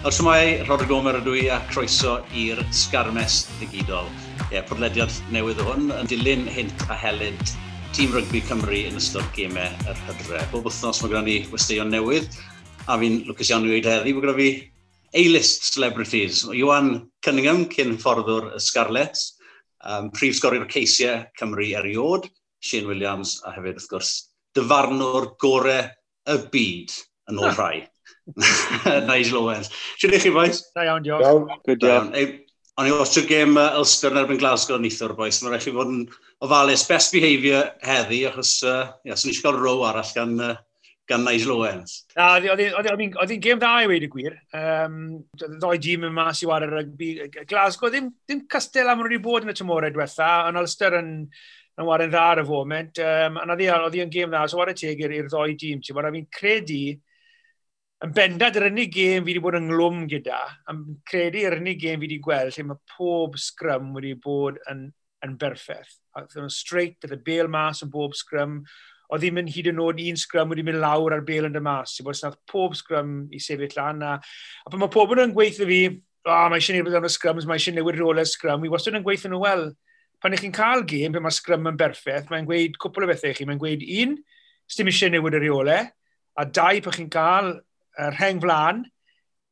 Nawr symai, Rodrigo Gomer ydw i a croeso i'r Sgarmes Ddigidol. Ie, yeah, podlediad newydd o hwn yn dilyn hint a helyd tîm rygbi Cymru yn ystod gemau yr hydre. Bob wythnos mae gyda ni westeion newydd a fi'n lwcus iawn i wedi heddi. Mae gyda fi A-list celebrities. Iwan Cunningham, cyn fforddwr y Scarlet, um, prif sgorio'r ceisiau Cymru eriod, Shane Williams a hefyd wrth gwrs dyfarnwr gorau y byd yn ôl ah. rhai. Nigel Owens. Siwr i chi, boys? Da iawn, diolch. Iawn. Good iawn. O'n i watch game uh, Ulster yn erbyn Glasgow yn eithor, boys. Mae'n rhaid chi fod yn ofalus. Best behaviour heddi, achos uh, yeah, sy'n eisiau cael row arall gan, uh, gan Nigel Owens. Oedd hi'n gêm dda i wedi gwir. Um, Ddoi dîm yn mas i war y rygbi. Glasgow, ddim, ddim castel am wedi bod yn y tymorau diwetha, ond Ulster yn, yn warren dda ar y foment. Um, a oedd hi'n gêm dda, so war y teg i'r ddoi dîm. Ti'n fi'n credu yn bendad yr unig gêm fi wedi bod yn ynghlwm gyda, yn credu yr unig gêm fi wedi gweld lle mae pob sgrym wedi bod yn, yn berffaith. Oedd yn straight, oedd y bel mas yn bob sgrym, oedd ddim yn hyd yn oed un sgrym wedi mynd lawr ar bel yn dy mas. Ie bod sy'n pob sgrym i sefyll lan. A, a pan mae pob yn gweithio fi, o, oh, mae eisiau newid am y sgrums, mae eisiau newid rolau sgrym, i wastad yn gweithio nhw, wel, pan ych chi'n cael gêm, pan mae sgrym yn berffaith, mae'n gweud cwpl o bethau i chi, mae'n gweud un, sdim eisiau newid y reolau, a dau, pan chi'n cael y rheng flan,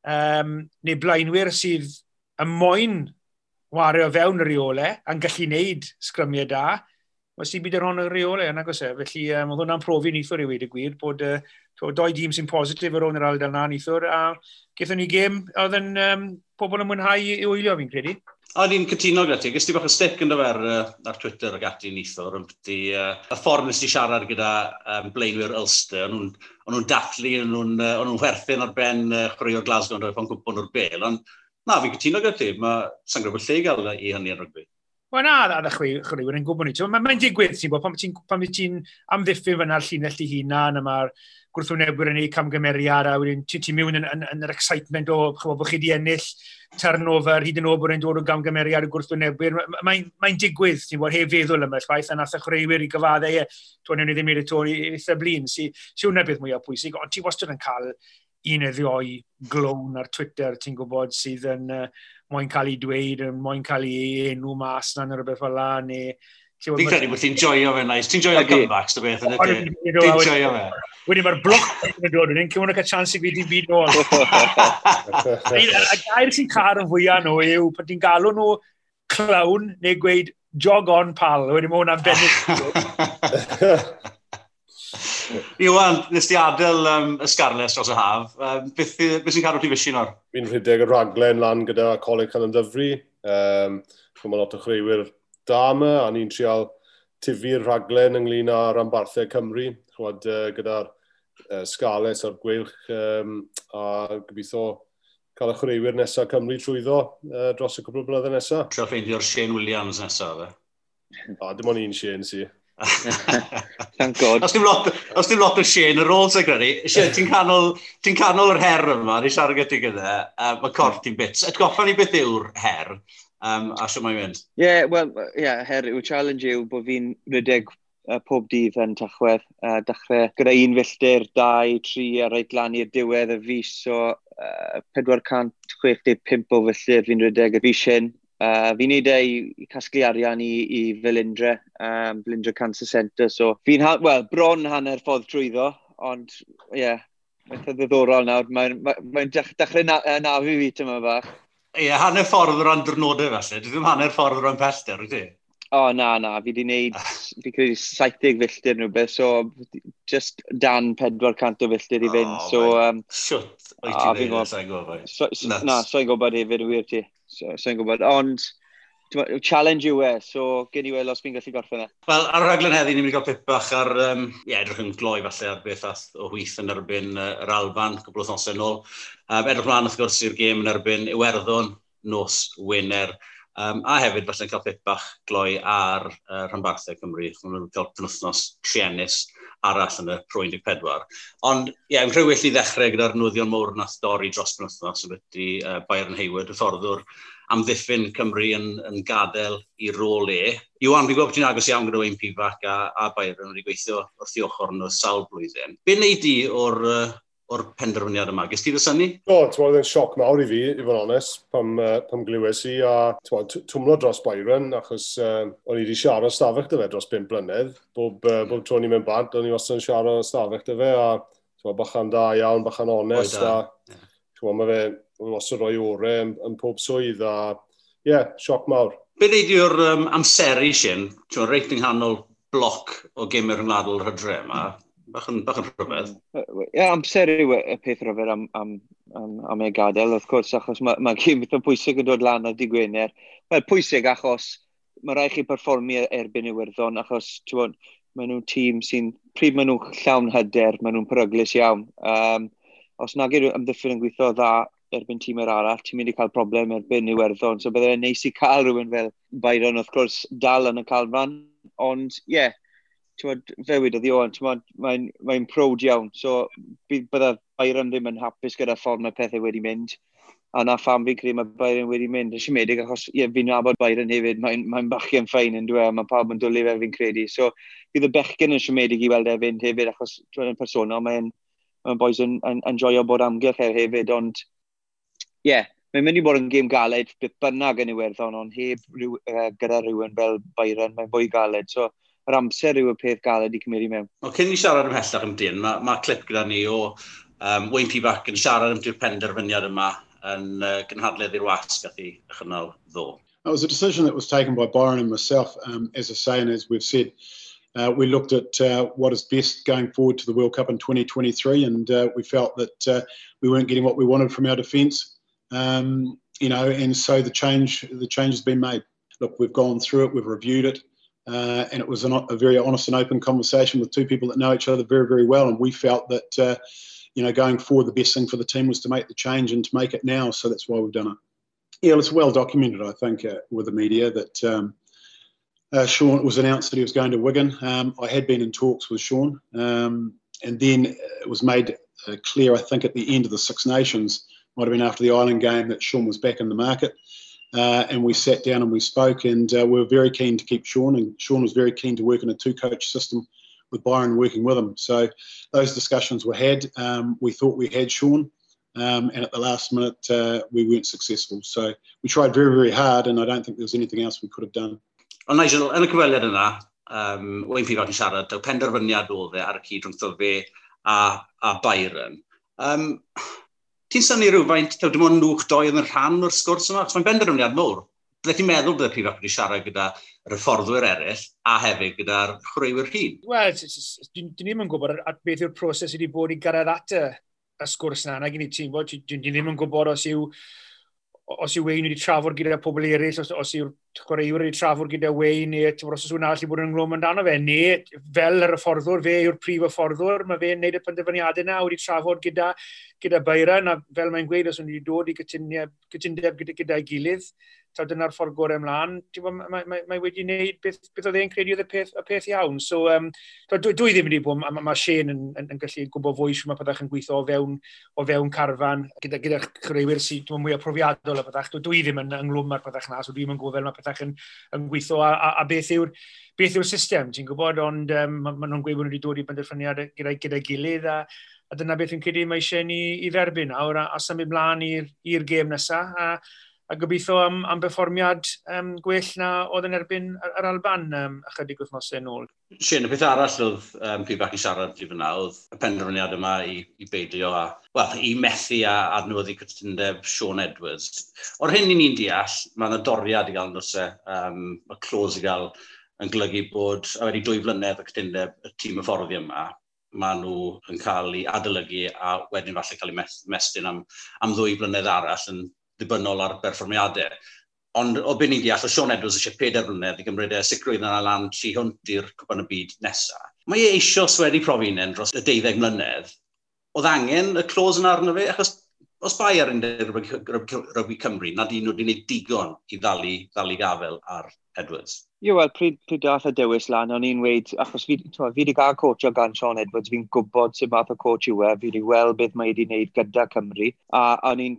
um, neu blaenwyr sydd y moyn wario fewn y reolau, a'n gallu wneud sgrymiau da, mae sy'n byd yr hon y reolau yna gos e. Felly um, oedd hwnna'n profi nithwr i wedi gwir bod uh, doi dîm sy'n positif ar ôl yr ardal na nithwr, a gaethon ni gêm oedd yn um, pobl yn mwynhau i wylio fi'n credu. A ni'n cytuno gyda ti, gys ti bach o stick yn dyfer uh, ar Twitter ac ati nithwr, ond ti, uh, y ffordd nes ti siarad gyda um, blaenwyr Ulster, o'n nhw'n nhw dathlu, o'n nhw'n nhw werthu'n ar ben uh, chwarae o Glasgow yn rhoi pan gwybod nhw'r bel, ond na, fi'n cytuno gyda ti, mae sa'n gwybod lle i gael i hynny yn rygbi. Wel na, a ddech chi, chwaraewyr yn gwybod ni, mae'n ma digwydd, ti'n gwybod, pan ti'n ti amddiffyn fyna'r llinell i hunan, a mae'r gwrthwynebwyr yn ei camgymeriad a wedyn ti'n ti mewn yn, yn, yn, yr excitement o chyfo bod chi di ennill turnover hyd yn oed bod yn dod o gamgymeriad y gwrthwynebwyr. Mae'n ma, ma digwydd, ti'n bod, heb feddwl yma llwaith, a nath y chwaraewyr i gyfaddau e, dwi'n ei ddim i'r to i eitha blin, si, si hwnna beth mwyaf pwysig, ond ti wastad yn cael un eddi o'i glown ar Twitter, ti'n gwybod, sydd yn uh, moyn cael ei dweud, moyn cael ei enw mas na'n rhywbeth fel la, neu Fi'n credu bod ti'n joio fe nice. Ti'n joio comebacks, dy beth, yn ydy. Ti'n joio fe. Wedyn mae'r bloc yn dod, wedyn cymryd cael chance i fi ddim byd nôl. A gair sy'n car yn fwyaf nhw yw pan ti'n galw nhw clown neu gweud jog on pal, wedyn mae hwnna'n bennig. Iwan, nes ti adael um, y Scarlets dros y haf. Um, beth beth sy'n cadw ti fysi nawr? Fi'n rhedeg y raglen lan gyda coleg Calan Dyfri. Um, Mae lot o chreuwyr dama, a ni'n trial tifu'r rhaglen ynglyn â rambarthau Cymru, chwad, uh, gyda'r uh, sgales a'r gweilch, um, a gobeithio cael y chwaraewyr nesaf Cymru trwyddo uh, dros y cwbl o blynyddoedd nesaf. Trio ffeindio'r Shane Williams nesaf, fe? A dim ond un Shane, si. Thank God. Os dim lot, os dim lot o Shane ar ôl, sy'n credu? Shane, eh. ti'n canol, ti canol yr her yma, ni siarad gyda gyda, um, mae eh. corff ti'n bits. Edgoffa ni beth yw'r her, um, a sy'n mae'n mynd? Ie, yeah, wel, yeah, her yw challenge yw bod fi'n rydeg uh, pob dydd yn tachwedd. Uh, dechrau gyda un filltir, dau, tri a reit lan i'r diwedd y fus, so uh, 465 o filltir fi'n rydeg y fus hyn. Uh, fi'n neud e i, i casglu arian i, i Felindre, um, Felindre Cancer Centre, so fi'n, wel, bron hanner ffordd trwyddo, ond, ie, yeah, mae'n ddiddorol nawr, mae'n mae, mae dechrau na, nafu fi tyma bach. Ie, yeah, hanner ffordd o ran dyrnodau felly, dwi ddim hanner ffordd o ran pester, wyt ti? O, oh, na, na, fi wedi gwneud, ah. fi credu 70 filltir nhw beth, so just dan 400 o filltir i fynd. Oh, so, um, Siwt, o'i ti'n gwneud, e? sa'n gwybod? Na, sa'n gwybod hefyd, wir ti. So, so gwybod, ond challenge yw e, so gen i weld os fi'n gallu gorffen e. Wel, ar y raglen heddi, ni'n mynd i gael pip bach ar, um, ie, edrych yn gloi falle ar beth ath o hwyth yn erbyn uh, yr Alban, cwbl o thnos nôl. Um, edrych mlaen, wrth gwrs, i'r gêm yn erbyn Iwerddon, nos, Wyner. Um, a hefyd, felly, cael pip bach gloi ar uh, Rhanbarthau Cymru. Mae'n cael penwthnos triennus arall yn y Pro 14. Ond, ie, yeah, yn rhywyll i ddechrau gyda'r newyddion mowr na stori dros yn wythnos, y byddu uh, Byron Hayward, y fforddwr amddiffyn Cymru yn, yn gadael i rôl e. Iwan, fi'n gwybod bod ti'n agos iawn gyda Wayne Pifac a, a Byron wedi gweithio wrth i ochr yn y sawl blwyddyn. Be wneud di o'r uh, o'r penderfyniad yma. Gys ti ddysynnu? Do, ti'n oedd yn sioc mawr i fi, i fod onest, pam, uh, pam glywes i, a twmlo dros Byron, achos uh, o'n i wedi siarad stafell dy fe dros 5 blynedd. Bob, uh, bob tro ni'n mynd bant, o'n i wastad yn siarad stafell dy fe, a ti'n bachan da iawn, bachan onest, e? a yeah. mae fe wastad roi orau yn, yn pob swydd, a ie, yeah, sioc mawr. Be ddeud yw'r um, amseru sy'n, ti'n reit yng nghanol bloc o gemau rhyngwladol yr hydre yma, mm Bach yn, bach yn rhywbeth. Mm. Ie, yeah, amser yw y peth rhywbeth am, am, am, am ei gadael, wrth gwrs, achos mae ma gym yn pwysig yn dod lan ar di Gwener. Wel, pwysig achos mae rhaid chi performi e-, erbyn Iwerddon, achos, ti'n bod, maen nhw'n tîm sy'n, pryd maen nhw'n llawn hyder, maen nhw'n peryglis iawn. Um, os nag yw'r ymddiffyn yn gweithio dda erbyn tîm yr arall, ti'n mynd i cael problem erbyn Iwerddon. So byddai'n neis i cael rhywun fel Byron, wrth gwrs, dal yn y calfan. Ond, ie, yeah, tywod, fewyd o ddioen, mae'n mae, prowd iawn. So, bydda Byron ddim yn hapus gyda ffordd mae pethau wedi mynd. A na pham fi'n credu mae Byron wedi mynd. Ys i medig achos ie, fi'n nabod Byron hefyd, mae'n mae, mae bachu yn ffain yn dweud, mae pawb yn dwlu fe fi'n credu. So, bydd y bechgyn yn siomedig i weld e fynd hefyd, achos dwi'n yn personol, mae'n mae boys yn, yn, yn joio bod amgylch e hefyd, ond ie, yeah, mae'n mynd i bod yn gêm galed, bydd bynnag yn Iwerddon, ond heb rhyw, uh, gyda rhywun fel Byron, mae'n fwy galed. So, yr amser yw y peth galed i cymryd i mewn. O, cyn ni siarad ymhellach am dyn, mae ma clip gyda ni o um, Wayne Peacock yn siarad am di'r penderfyniad yma yn uh, gynhadledd i'r was gath i ychwanol ddo. It was a decision that was taken by Byron and myself, um, as I say, and as we've said, uh, we looked at uh, what is best going forward to the World Cup in 2023, and uh, we felt that uh, we weren't getting what we wanted from our defence. Um, you know, and so the change, the change has been made. Look, we've gone through it, we've reviewed it, uh, and it was an, a very honest and open conversation with two people that know each other very, very well. And we felt that, uh, you know, going forward, the best thing for the team was to make the change and to make it now. So that's why we've done it. Yeah, it's well documented, I think, uh, with the media that um, uh, Sean was announced that he was going to Wigan. Um, I had been in talks with Sean, um, and then it was made uh, clear, I think, at the end of the Six Nations, might have been after the Island game, that Sean was back in the market. Uh, and we sat down and we spoke, and uh, we were very keen to keep Sean, and Sean was very keen to work in a two-coach system with Byron working with him. So those discussions were had. Um, we thought we had Sean, um, and at the last minute uh, we weren't successful. So we tried very, very hard, and I don't think there was anything else we could have done. Ond Nigel, yn y cyfweliad yna, um, Wayne Peacock yn siarad, y penderfyniad oedd e ar y cyd rhwng fe a, a Byron. Um, ti'n synnu rhywfaint, tew, dim ond nhw'ch doi yn rhan o'r sgwrs yma, mae'n benderfyniad mwr. Bydde ti'n meddwl byddai Prif wedi siarad gyda yr hyfforddwyr eraill a hefyd gyda'r chwrwywyr hun? Wel, dyn ni ddim yn gwybod beth yw'r proses wedi bod i gyrraedd at y sgwrs yna. Na gen i ti'n bod, dyn ni ddim yn gwybod os yw os yw Wayne wedi trafod gyda pobl eraill, os, os yw'r chwaraewr wedi trafod gyda Wayne, neu os yw'n all i bod yn ynglwm amdano fe, neu fel yr hyfforddwr, fe yw'r prif hyfforddwr, mae fe'n neud y penderfyniadau yna wedi trafod gyda, gyda Byron, a fel mae'n gweud, os wedi dod i gytundeb, gytundeb gyda, gyda'i gilydd, taw dyna'r ffordd gorau ymlaen, mae, mae, mae, mae wedi gwneud beth, beth oedd e'n credu oedd y peth, y peth iawn. So, um, dwi, dwi ddim wedi bod, mae mae Shane yn, yn, yn, gallu gwybod fwy sy'n mae byddach yn gweithio o fewn, o fewn carfan, gyda, gyda chreuwyr sy'n dwi'n mwy o profiadol o byddach. Dwi, dwi ddim yn ynglwm ar byddach na, so dwi'n gwybod fel mae byddach yn, yn gweithio a, a, a beth yw'r beth yw'r system, ti'n gwybod, ond um, maen nhw'n gweud bod nhw wedi dod i benderfyniad gyda, gyda gilydd a, a dyna beth yn credu mae eisiau ni i dderbyn nawr a, a symud mlaen i'r gêm nesaf. A, a gobeithio am, am berfformiad um, gwell na oedd yn erbyn yr, yr Alban um, ychydig wythnosau yn ôl. Sian, y peth arall oedd um, pwy bach i siarad i fyna, oedd y penderfyniad yma i, i beidio a, wel, i methu a adnewyddu cytundeb Sean Edwards. O'r hyn i ni'n deall, mae yna doriad i gael yn dosau, um, mae clos i gael yn golygu bod, a wedi dwy flynedd y cytundeb y tîm y fforddi yma, maen nhw yn cael ei adolygu a wedyn falle cael eu mestyn am, am ddwy flynedd arall yn ddibynnol ar berfformiadau. Ond o byn ni'n deall, o Sean Edwards eisiau peder blynedd i gymryd e sicrwydd yna lan tri hwnt i'r cwpan y byd nesaf. Mae e eisio sweri profi dros y deuddeg mlynedd. Oedd angen y clos yna arno fe, achos os bai ar un rygbi Cymru, nad un nhw wedi gwneud digon i ddalu, ddalu gafel ar Edwards? Ie, wel, pryd, pryd dath y dewis lan, o'n i'n weid, achos fi, twa, fi wedi cael o gan Sean Edwards, fi'n gwybod sy'n math o coach yw e, fi wedi weld beth mae wedi wneud gyda Cymru, a o'n i'n,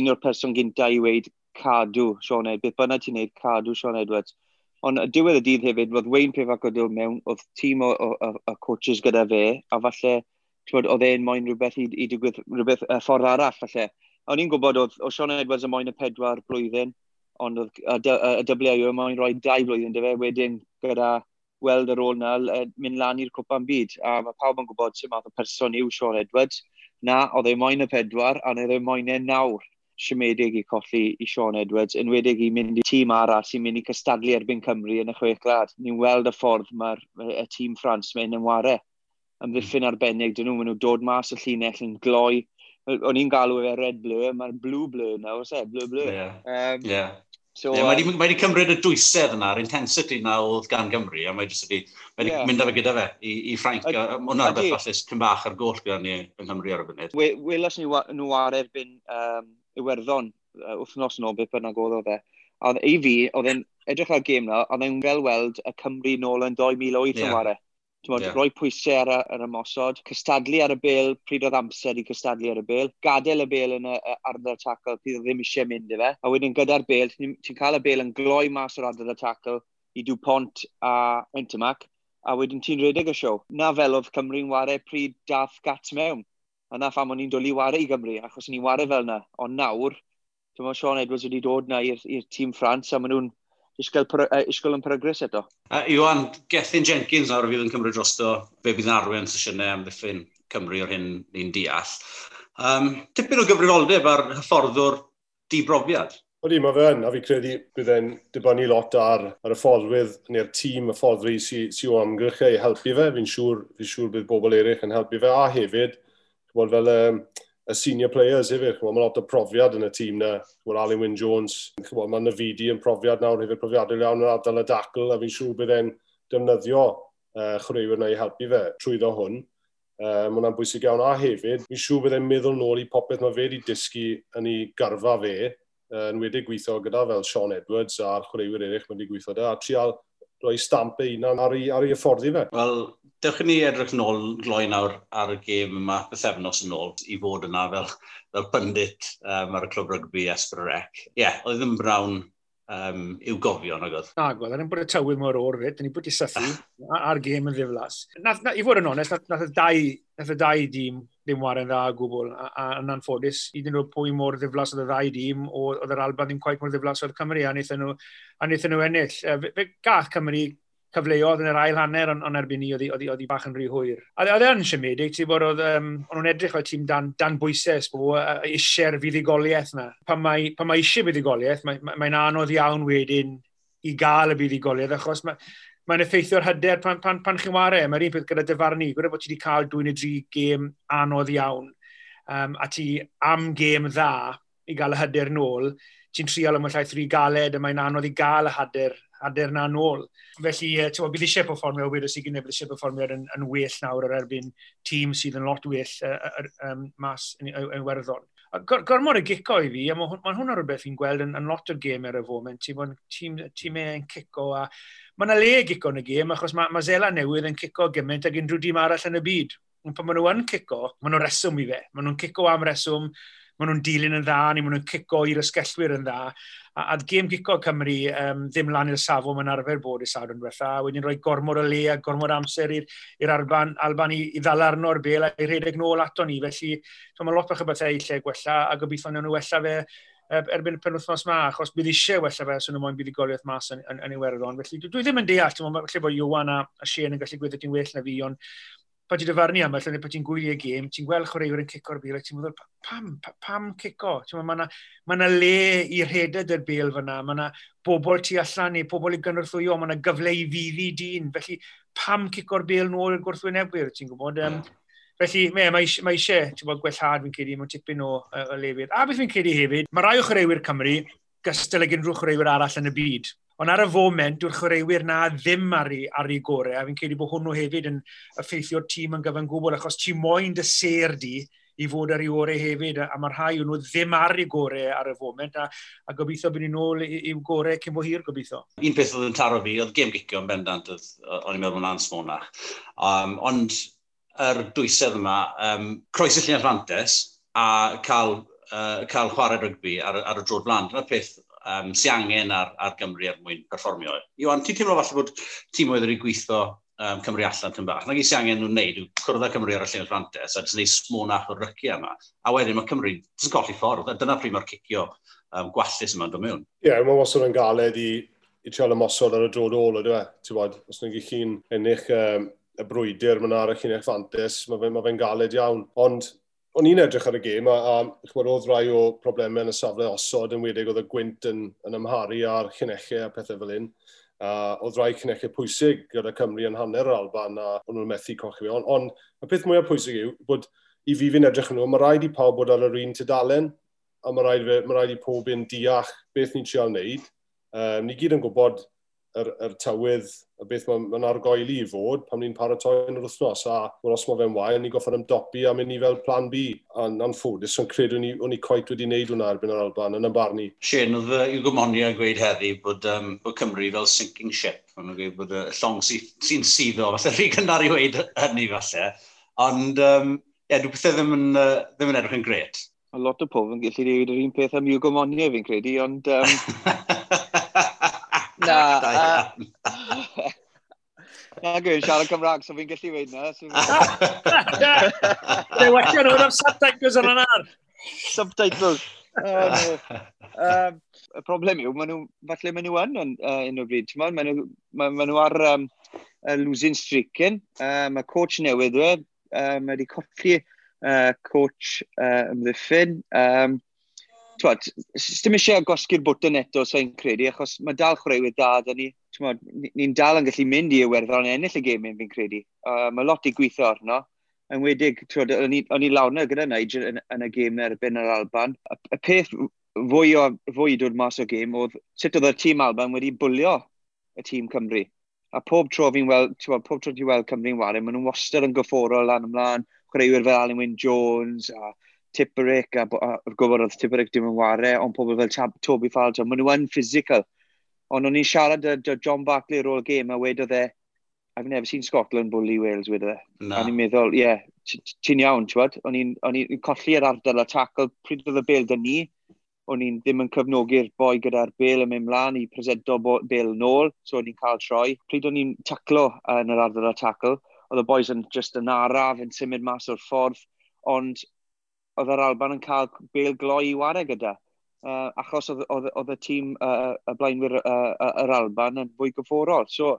un o'r person gyntaf i weid, cadw Sean Edwards, beth bynnag ti'n neud, cadw Sean Edwards. Ond diwedd y dydd hefyd, roedd Wayne Prefac o dod mewn, oedd tîm o, o, o, o coaches gyda fe, a falle, bod, oedd e'n moyn rhywbeth i, i digwydd, rhywbeth uh, ffordd arall, falle. O'n i'n gwybod oedd, oedd Sean Edwards yn moyn y pedwar blwyddyn, ond oedd y WIO mae'n rhoi dau blwyddyn dy fe, wedyn gyda weld yr ôl na, mynd lan i'r cwpan byd, a mae pawb yn gwybod sy'n math o person yw Sean Edwards, na, oedd ei moyn y pedwar, a oedd ei moyn e nawr siomedig i colli i Sean Edwards, enwedig i mynd i tîm arall sy'n mynd i cystadlu erbyn Cymru yn y chwech glad. Ni'n weld y ffordd mae'r y tîm France mae'n ymware. Ymddiffyn arbennig, dyn nhw, maen nhw dod mas y llinell yn gloi, o'n i'n galw e red blur, mae'n blue blur nawr, se, blue blur. Yeah. Um, yeah. So, yeah, mae wedi cymryd y dwysedd yna, yr intensity yna oedd gan Gymru, a mae wedi yeah. mynd â fe gyda fe i, i Ffrainc. Hwna beth falle cyn bach ar goll gyda ni yng Nghymru ar y funud. Welas ni nhw ar erbyn um, Iwerddon uh, wythnos yn ôl beth bynnag oedd o fe. A i fi, oedd e'n edrych ar gêm na, oedd e'n fel weld y Cymru nôl yn 2008 yeah. yn ware. Bod, yeah. Rhoi pwysau ar, ar y mosod, cystadlu ar y bel, pryd oedd amser i cystadlu ar y bel, gadael y bel yn y, ardal y tackle, pryd ddim eisiau mynd i fe. A wedyn gyda'r bel, ti'n cael y bel yn gloi mas o'r ardal y tackle i dw pont a Wintermac, a wedyn ti'n redeg y siow. Na fel oedd Cymru'n ware pryd dath gats mewn. A na pham o'n i'n dod i ware i Gymru, achos ni'n ware fel yna. Ond nawr, Dwi'n meddwl Sean Edwards wedi dod na i'r tîm Ffrans a maen nhw'n Isgol, uh, yn progres eto. Uh, Iwan, Gethin Jenkins nawr fydd yn cymryd drosto, be bydd yn arwen sesiynau am ddiffyn Cymru o'r hyn ni'n deall. Um, tipyn o gyfrifoldeb ar hyfforddwr dibrofiad. Oeddi, mae fe yn, a fi credu bydd e'n dibynnu lot ar, ar y fforddwydd neu'r tîm, y fforddwy sy'n sy o amgylch ei helpu fe. Fi'n siŵr, fi siŵr bydd bobl eraill yn helpu fe, a hefyd, bod fel um, y senior players hefyd. Mae lot o profiad yn y tîm na. Mae'r Alan Wyn Jones, mae Nafidi yn profiad nawr hefyd profiadol iawn yn adael y dacl, a fi'n siŵr bydd e'n defnyddio uh, chwaraewyr na i helpu fe trwyddo hwn. Uh, mae hwnna'n bwysig iawn a hefyd, fi'n siŵr bydd e'n meddwl nôl i popeth mae fe wedi dysgu yn ei garfa fe, uh, yn wedi gweithio gyda fel Sean Edwards a'r chwaraewyr eraill mae wedi gweithio da, a trial rhoi stamp ei unan ar ei, ar ei hyfforddi fe. Wel, dewch ni edrych nôl gloi nawr ar y gêm yma, bythefnos yn ôl, i fod yna fel, fel pundit um, ar y clwb rygbi Esbryrec. Ie, yeah, oedd yn brawn um, i'w gofio, nag oedd? Na, oedd, yn bod y tywydd mor o'r fyd, yn bod i sythu ah. ar gêm yn ddiflas. Nath, na, I fod yn onest, nath, nath, y dau, nath y dau dîm ddim waren dda o gwbl, a, a yn anffodus, i ddyn nhw pwy mor ddiflas oedd y ddau dîm, oedd yr Alban ddim quite mor ddiflas oedd Cymru, a wnaethon nhw, a wnaethon nhw ennill. Fe, fe gath Cymru cyfleoedd yn yr ail hanner, ond on erbyn ni oedd hi bach yn rhy hwyr. A oedd e'n siomedig, ti'n bod oedd um, nhw'n edrych fel tîm dan, dan bwysau sbo, eisiau'r fuddigoliaeth yna. Pan mae, pan mae eisiau fuddigoliaeth, mae'n mae, mae anodd iawn wedyn i gael y fuddigoliaeth, achos mae'n mae, effeithio'r hyder pan, pan, pan chi'n wario. Mae'r un peth gyda dyfarnu, gwrdd bod ti wedi cael dwy neu dri gêm anodd iawn, um, a ti am gêm dda i gael y hyder nôl, ti'n trial am y llaeth rhy galed, a mae'n anodd i gael y hyder adeg na nôl. Felly, uh, ti'n bydd eisiau performio wedys i gynnu, bydd eisiau performio yn, yn well nawr ar erbyn tîm sydd yn lot well uh, uh, um, mas yn, yn yn werddon. Gormod y gico i fi, a mae ma hwnna rhywbeth fi'n gweld yn, yn lot o'r gêm ar y foment. Ti'n bod tîm, tîmau yn cico, a mae yna le gico yn y gêm, achos mae ma Zela newydd yn cico gymaint ag unrhyw dîm arall yn y byd. Pan maen nhw yn cico, maen nhw'n reswm i fe. Maen nhw'n cico am reswm, maen nhw'n dilyn yn dda, ni maen nhw'n cico i'r ysgellwyr yn dda. A, a gêm gico Cymru um, ddim lan i'r safon mae'n arfer bod i sawd yn diwetha. A wedyn rhoi gormod o le a gormod amser i'r Alban, Alban i, i ddal arno'r bel a i redeg nôl ato ni. Felly, so, mae lot bach o bethau i lle gwella a gobeithio nhw'n wella fe erbyn y penwthnos ma, achos bydd eisiau wella fe, so nhw'n moyn bydd i goliaeth mas yn, yn, yn Iwerddon. Felly dwi, dwi ddim yn deall, lle bod Iwan a, a Shane yn gallu gweithio ti'n well na fi, ond pa ti'n dyfarnu am, allan, pa ti'n gwylio gêm, ti'n gweld chwaraewyr yn cico'r bil, ac ti'n meddwl, pam, pam cico? Mae yna ma ma le i rhedeg yr bil fyna, mae yna bobl tu allan neu bobl i gynorthwyo, mae yna gyfle i fyddi dyn, felly pam cico'r bil nôl i'r gwrthwynebwyr, ti'n gwybod? Um, Felly, me, mae, mae eisiau bod, gwellhad fi'n credu mae'n tipyn o, o lefydd. A beth fi'n credu hefyd, mae rai o chwaraewyr Cymru gystal ag unrhyw chwaraewyr arall yn y byd. Ond ar y foment, dyw'r chwaraewyr na ddim ar ei, ar ei gorau, a fi'n credu bod hwnnw hefyd yn effeithio'r tîm yn gyfan gwbl, achos ti moyn dy ser di i fod ar ei orau hefyd, a, mae'r rhai nhw ddim ar ei gorau ar y foment, a, a gobeithio bod ni'n ôl i'w gorau cyn bo hir gobeithio. Un peth oedd yn taro fi, oedd gem gicio yn bendant, o'n i'n meddwl yn ans mwna. Um, ond yr dwysedd yma, um, croes y Llanfantes, a cael, uh, cael chwarae rygbi ar, ar y drod blant, Dyna peth um, sy angen ar, ar Gymru er mwyn perfformio. E. Iwan, ti'n teimlo falle bod tîm oedd wedi gweithio um, Cymru allan tyn bach. Nag i sy angen nhw'n neud yw cwrdd â Cymru ar y lle'n fantes, a jyst neud smonach o'r ryciau yma. A wedyn mae Cymru jyst yn colli ffordd. A dyna pryd mae'r cicio um, gwallus yma'n dod mewn. Ie, yeah, mae wastad yn galed i, i treol ymosod ar y drod ôl, ydw e? Ti'n bod, os nhw'n gallu'n ennill um, y brwydr, mae'n arach i'n eich fantes, mae fe'n ma fe galed iawn. Ond o'n i'n edrych ar y gêm, a, a chwer, oedd rai o problemau yn y safle osod yn wedig oedd y gwynt yn, yn ymharu ar chynechau a pethau fel un. A oedd rai cynechau pwysig gyda Cymru yn hanner yr Alban a o'n nhw'n methu cochi Ond on, y peth mwyaf pwysig yw bod i fi fi'n edrych yn nhw, mae rhaid i pawb bod ar yr un tydalen a mae rhaid, mae rhaid i pob un deall beth ni'n trio wneud. Um, ni gyd yn gwybod yr, yr tywydd, y beth mae'n ma argoel i fod pan ni'n paratoi yn yr wythnos. A os mae fe'n wael, ni'n goffod ymdopi a mynd i fel plan B. A'n anffodus, yn credu ni, o'n i coet wedi wneud hwnna erbyn yr Alban yn y barn ni. Shane, oedd yw gymoni a gweud heddi bod, um, bod Cymru fel sinking ship. Mae'n gweud bod y llong sy'n sy syddo, falle rhi gynnar i weid hynny falle. Ond, um, ie, dwi'n pethau ddim yn, uh, ddim yn edrych yn gret. A lot o pob yn gallu dweud yr un peth am yw gymoni fi'n credu, ond... Um... Na. Na gwyn, siarad Cymraeg, so fi'n gallu weid na. Dwi'n wella nhw'n am subtitles ar yna'r. Subtitles. Oh, um, y problem yw, maen nhw, falle maen nhw yn un o bryd. Maen nhw ar um, losing streaking. Uh, mae coach newydd, dwi. Uh, e, mae wedi colli uh, coach uh, ymddiffyn. Um, twad, dim eisiau gosgu'r bwtyn eto, so i'n credu, achos mae dal chwaraewyr da, da ni, ni'n ni dal yn gallu mynd i Iwerddon yn ennill y gemau, fi'n credu. Uh, mae lot i gweithio arno. Yn wedig, twad, o'n i lawna gyda Nigel yn, yn y gêm erbyn yr Alban. Y, y peth fwy o fwy dod mas o gêm oedd sut oedd y tîm Alban wedi bwlio y tîm Cymru. A pob tro fi'n weld, pob tro ti'n weld Cymru'n wario, maen nhw'n wastad yn gyfforol lan ymlaen, chwaraewyr fel Alan Wyn Jones a Tipperick, a a gwybod oedd Tipperick dim yn ware, ond pobl fel Toby Falto, maen nhw yn physical. Ond o'n i'n siarad â John Barclay ar ôl game, a wedodd e, I've never seen Scotland bully Wales, wedodd e. Na. A ni'n meddwl, ie, yeah, ti'n iawn, ti'n O'n i'n colli'r ardal a tackle, pryd oedd y bel dyn ni, o'n i'n ddim yn cyfnogi'r boi gyda'r bel yn mynd mlaen i presento bel nôl, so o'n i'n cael troi. Pryd o'n i'n taclo yn yr ardal a tackle, oedd y boys yn just yn araf, yn symud mas o'r ffordd, ond oedd yr Alban yn cael bel gloi i wario gyda. Uh, achos oedd y tîm uh, y blaenwyr uh, uh, yr Alban yn fwy gyfforol. So,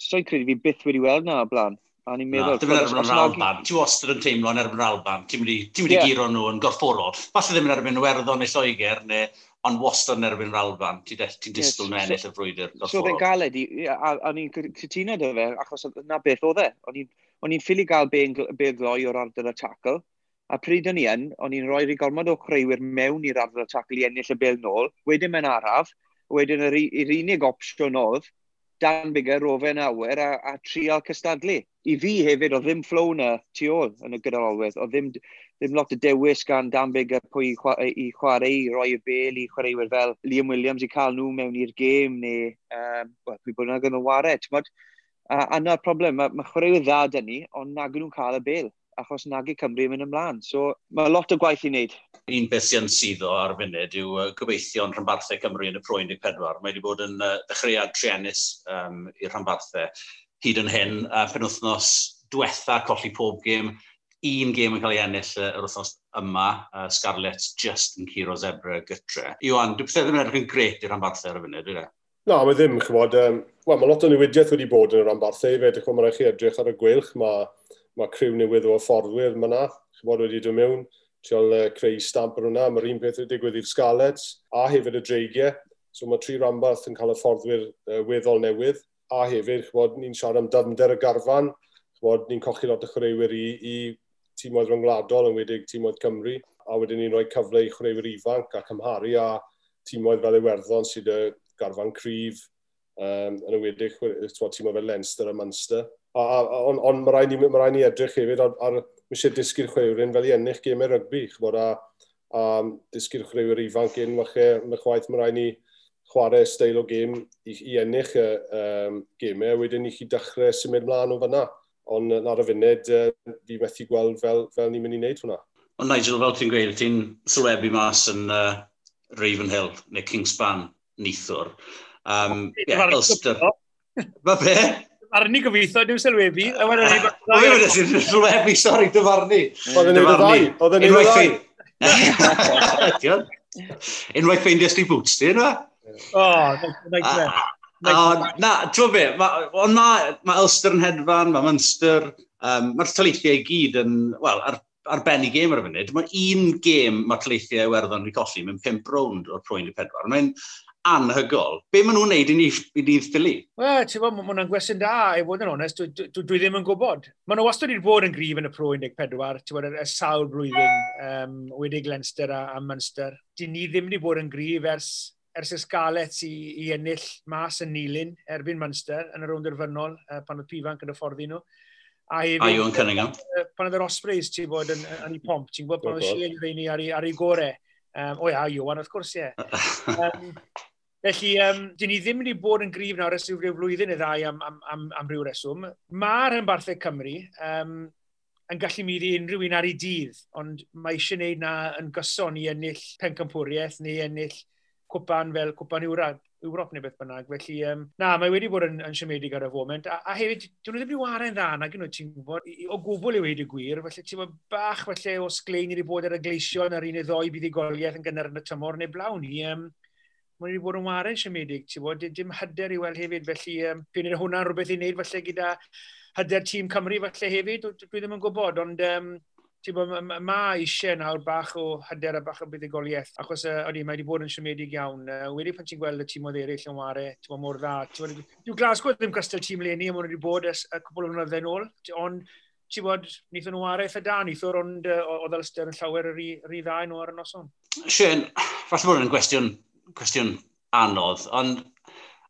so'n credu fi byth wedi weld na o blaen. A ni'n meddwl... Dim yn erbyn yr Alban. Ti wastad yn teimlo yn erbyn yr Alban. Ti'n mynd i, yeah. giro nhw yn gorfforol. Falle ddim yn erbyn Werddon neu Lloegr, neu ond wastad yn erbyn yr Alban. Ti'n ti disgwyl yes. nhw ennill y frwydr. gorfforol. So fe'n galed i, a, a ni'n cytuno dy fe, achos na beth oedd e. O'n i'n ffili gael be'n gloi o'r ardal y tackle. A pryd o'n i yn, o'n i'n rhoi'r gormod o chreuwyr mewn i'r ardal adrodd i ennill y bel nôl, wedyn mewn araf, wedyn yr, yr unig opsiwn oedd Dan Bigger, Rofen Awer a, a trial cystadlu. I fi hefyd, oedd ddim flow na tu ôl yn y gyda'r olwedd. Oedd ddim, ddim lot o dewis gan Dan Bigger pwy chwa, i chwarae, i roi y bel i chwaraewyr fel Liam Williams i cael nhw mewn i'r gêm neu um, well, pwy bynnag yn y wared. A, a na'r problem, mae ma chwaraewyr dda dyn ni, ond nag nhw'n cael y bel achos nag i Cymru mynd ymlaen. So mae lot o gwaith i wneud. Un beth sy'n syddo ar funud yw uh, gobeithio'n rhanbarthau Cymru yn y Pro 14. Mae wedi bod yn uh, ddechreuad triennus um, i'r rhanbarthau hyd yn hyn. A uh, penwthnos diwetha colli pob gêm, un gêm yn cael ei ennill uh, yr wythnos yma, uh, Scarlett just yn curo zebra gytre. Iwan, dwi'n pethau ddim yn edrych yn gret i'r rhanbarthau ar y funud, dwi'n Na, mae ddim, chymod. Um, Wel, mae lot o newidiaeth wedi bod yn y rhanbarthau hefyd. Chymod, mae rhaid chi edrych ar y gwylch. Mae mae criw newydd o fforddwyr yma na, chybod wedi dod mewn, triol uh, creu stamp ar hwnna, mae'r un peth wedi digwydd i'r Scarlets, a hefyd y dreigiau, so mae tri rambarth yn cael y fforddwyr uh, weddol newydd, a hefyd, chybod, ni'n siarad am dyfnder y garfan, chybod, ni'n cochi lot o chreuwyr i, i tîmoedd ryngwladol, yn wedig tîmoedd Cymru, a wedyn ni'n rhoi cyfle i chreuwyr ifanc a cymharu a tîmoedd fel Iwerddon sydd y garfan cryf, Um, yn ywedig, ti'n meddwl Leinster a Munster. Ond on, mae rhaid ni, ma rhaid ni edrych hefyd ar, ar mae eisiau disgyr chwewrin fel i ennill gymau rygbi. Chymod, a, a disgyr chwewr ifanc un, mae chwaith mae rhaid ni chwarae steil o gêm i, i ennill y um, gymau, wedyn i chi dechrau symud mlaen o fyna. Ond ar y funud, uh, fi methu gweld fel, fel ni'n mynd i wneud hwnna. Ond Nigel, fel ti'n gweud, ti'n sylwebu mas yn uh, Ravenhill neu Kingspan nithwr. Um, yeah, Ulster. Mae fe? Arni gobeithio, dim sylwebu. A wedyn ni... O, fe wedi sy'n sylwebu, sori, dyfarnu. Oedd yn ei ddau. Oedd yn ei ddau. Unwaith ffeindias di boots di, yna? Ah, ah, o, Na, ti'n fe, ond mae ma Ulster yn hedfan, mae Munster, um, mae'r taleithiau i gyd yn, wel, ar, ar ben i gêm ar y funud. Mae un gêm mae taleithiau Iwerddon wedi colli mae'n pimp rownd o'r pwynt i pedwar. Mae'n anhygol. Be maen nhw'n neud i ni i dydd ffili? Wel, ti'n bod, mae hwnna'n gwestiwn da, i fod yn onest, dwi, dwi, dwi ddim yn gwybod. Maen nhw wastad wedi bod yn grif yn y pro 14, ti'n bod, y sawl blwyddyn, um, wedi Glenster a, a Munster. Di ni ddim wedi bod yn grif ers, ers ysgalet i, i ennill mas yn Nilyn erbyn Munster yn y rownd yrfynol uh, pan oedd Pifanc yn y ffordd i nhw. A hefyd, a Iwan Cunningham. Pan oedd yr Ospreys ti'n bod yn, yn, yn ei pomp, ti'n gwybod pan oedd Shane Rainey ar ei, ar ei gorau. Um, o ia, Iwan, wrth gwrs, ie. Um, Felly, um, dyn ni ddim wedi bod yn grif nawr ys rhyw flwyddyn neu ddau am, am, am, am rhyw reswm. Mae'r ymbarthau Cymru um, yn gallu mynd i unrhyw un ar ei dydd, ond mae eisiau gwneud na yn gyson i ennill pencampwriaeth neu ennill cwpan fel cwpan Ewrop, Ewrop neu beth bynnag. Felly, um, na, mae wedi bod yn, yn siomedig ar y foment. A, a hefyd, dyn nhw ddim wedi waren dda na, gynnu ti'n gwybod, o gwbl i wedi gwir. Felly, ti'n gwybod, bach felly, o sglein i wedi bod ar y gleision ar un neu ddoi buddigoliaeth yn gynnar yn y tymor neu blawn ni. Um, mae wedi bod yn waren siomedig, ti'n bod, dim hyder i weld hefyd, felly um, pyn ydy hwnna'n rhywbeth i wneud falle gyda hyder tîm Cymru falle hefyd, dwi ddim yn gwybod, ond um, ti'n bod, mae eisiau nawr bach o hyder a bach o buddigoliaeth, achos uh, oeddi, mae wedi bod yn siomedig iawn. Uh, wedi pan ti'n gweld y tîm oedd eraill yn ware, ti'n bod, mor dda. Dwi'n Glasgow ddim gystal tîm leni, ond wedi bod y cwbl o flynyddoedd yn ôl, ond ti'n bod, wnaethon nhw araith eitha da, wnaethon ond uh, oedd Alistair yn llawer yr un ddau nhw ar y noson. Sien, falle bod yn gwestiwn cwestiwn anodd, ond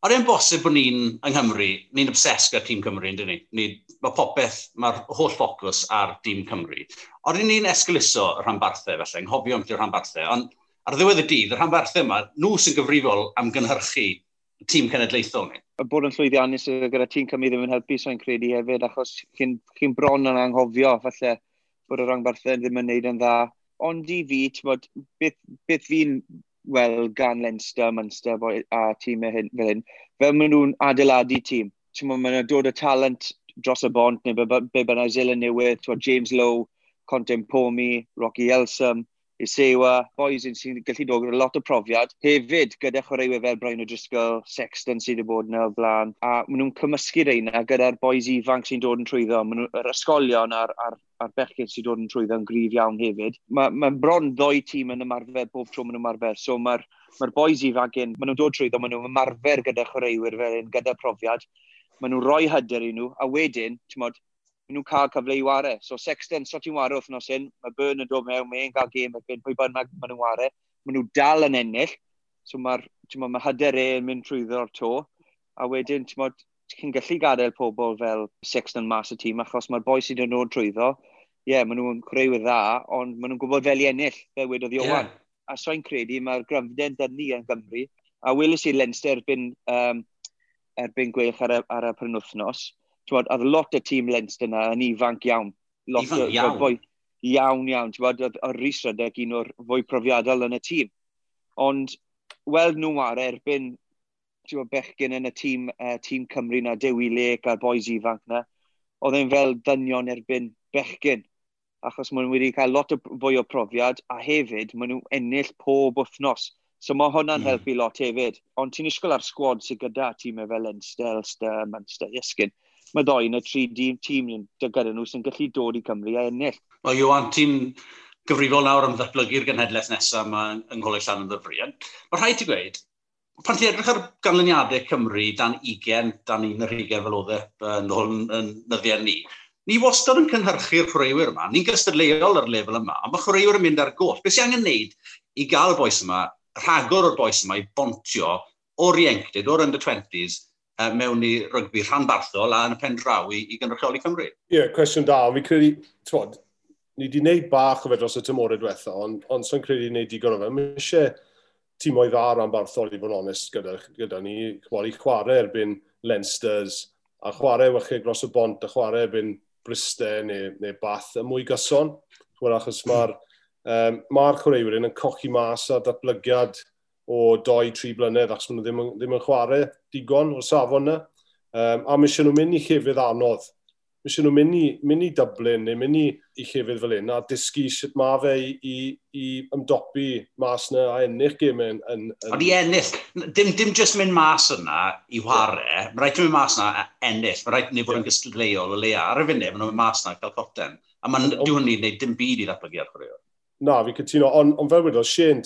Ar un bosib bod ni'n yng Nghymru, ni'n obses gyda tîm Cymru, yn dyn ni. ni mae popeth, mae'r holl ffocws ar dîm Cymru. O'r un ni'n esglyso y rhanbarthau, felly, nghofio am rhanbarthau, ond ar ddiwedd y dydd, y rhanbarthau yma, nhw sy'n gyfrifol am gynhyrchu tîm cenedlaethol ni. Y bod yn llwyddiannus gyda tîm Cymru ddim yn helpu, so'n credu hefyd, achos chi'n chi bron yn anghofio, falle, bod y rhanbarthau ddim yn neud yn dda. Ond i fi, bod, beth, beth fi'n weld gan Leinster, Munster a tîmau e hyn, fel hyn, fel maen nhw'n adeiladu tîm. Ti'n mwyn, maen nhw'n dod y talent dros y bont, neu be bynnag Zilyn Newydd, James Lowe, Contem Pomi, Rocky Elsom, Isewa, boys sy'n gallu dod gyda lot o profiad. Hefyd, gyda chwaraewyr fel Brian O'Driscoll, Sexton sydd wedi bod yna o flaen, a maen nhw'n cymysgu reina gyda'r boys ifanc sy'n dod yn trwyddo. Maen nhw'r ysgolion a'r, ar a'r bechgyn sydd dod yn trwyddo yn grif iawn hefyd. Mae'n ma, bron ddoi tîm yn ymarfer, bob tro maen nhw'n ymarfer. So mae'r ma boys ifanc yn, maen nhw'n dod trwyddo, maen nhw'n ymarfer gyda chwaraewyr fel un, gyda profiad. Maen nhw'n rhoi hyder i nhw, a wedyn, ti'n modd, maen nhw'n cael cyfle i ware. So Sexton, so ti'n ware wrthnos hyn, mae Byrne yn dod mewn, mae'n cael gêm erbyn, pwy bynnag maen nhw'n ware. Maen nhw dal yn ennill, so mae'r ma, ma hyder e yn mynd trwyddo'r to. A wedyn, ti'n modd, ti'n gallu gadael pobl fel Sexton mas y tîm achos mae'r boi sydd yn dod trwyddo ie, yeah, maen nhw'n creuwyr dda, ond maen nhw'n gwybod fel i ennill, fel wedodd Iowan. Yeah. A so'n credu mae'r gryfden dyn ni yn Gymru, a welys i Leinster erbyn, um, erbyn gweilch ar y, ar y penwthnos, bod, oedd lot o tîm Leinster yna yn ifanc iawn. Lot ifanc iawn? Fwy, iawn, iawn. Bod, oedd y Rhys Rydeg un o'r fwy profiadol yn y tîm. Ond weld nhw ar erbyn bod, bechgyn yn y tîm, uh, tîm Cymru na, Dewi Lec a'r boes ifanc na, oedd e'n fel dynion erbyn bechgyn achos maen nhw wedi cael lot o fwy o profiad, a hefyd maen nhw ennill pob wythnos. So mae hwnna'n mm. helpu lot hefyd. Ond ti'n isgol ar sgwad sydd gyda tîmau e fel Enster, Elster, Manchester, Iesgyn. Mae ddoi yn y tri dîm tîm gyda nhw sy'n gallu dod i Cymru a ennill. O Iwan, ti'n gyfrifol nawr am ddatblygu'r genhedlaeth nesaf yma yng Ngholeg Llan yn ddyfrion. Mae rhaid ti gweud, pan ti edrych ar ganlyniadau Cymru dan 20, dan 20 fel oedd e yn, yn, yn nyddiau ni, ni wastad yn cynhyrchu'r chwaraewyr yma. Ni'n gystadleuol ar lefel yma, a mae chwaraewyr yn mynd ar goll. Beth sy'n angen wneud i gael y boes yma, rhagor o'r boes yma i bontio o'r ieuenctid, o'r under-20s, uh, mewn i rygbi rhanbarthol a yn y pen draw i, i gynrychioli Cymru? Ie, yeah, cwestiwn da. Fi credu, twod, ni wedi gwneud bach o fe dros y tymorau diwetha, ond on, sy'n credu wneud digon o fe. Mae eisiau tîm tîmau dda rhanbarthol i fod yn onest gyda, gyda ni. Chwarae i chwarae erbyn Leinsters, a chwarae wachau dros y bont, a chwarae erbyn Bryste neu, neu Bath y mwy gyson. Achos mae'r um, ma chwaraewyr yn cochi mas a datblygiad o 2-3 blynedd achos maen nhw ddim, ddim yn chwarae digon o'r safon yna. Um, a mae eisiau nhw mynd i llefydd anodd eisiau nhw'n mynd i, mynd i Dublin neu mynd i, i llefydd fel hyn a dysgu sut mae fe i, i, i ymdopi mas na a ennill gymau. Yn, yn, yn... Ond i ennill, dim, dim just mynd mas yna i ware, yeah. mae rhaid i mynd mas yna a ennill, mae rhaid i ni fod yn yeah. gystadleuol o leia ar y funud, mae nhw'n mas yna cael coten. A mae'n diw hynny'n gwneud dim byd i ddatblygu ar chwaraeon. Na, fi cytuno, ond on fel wedodd Shane,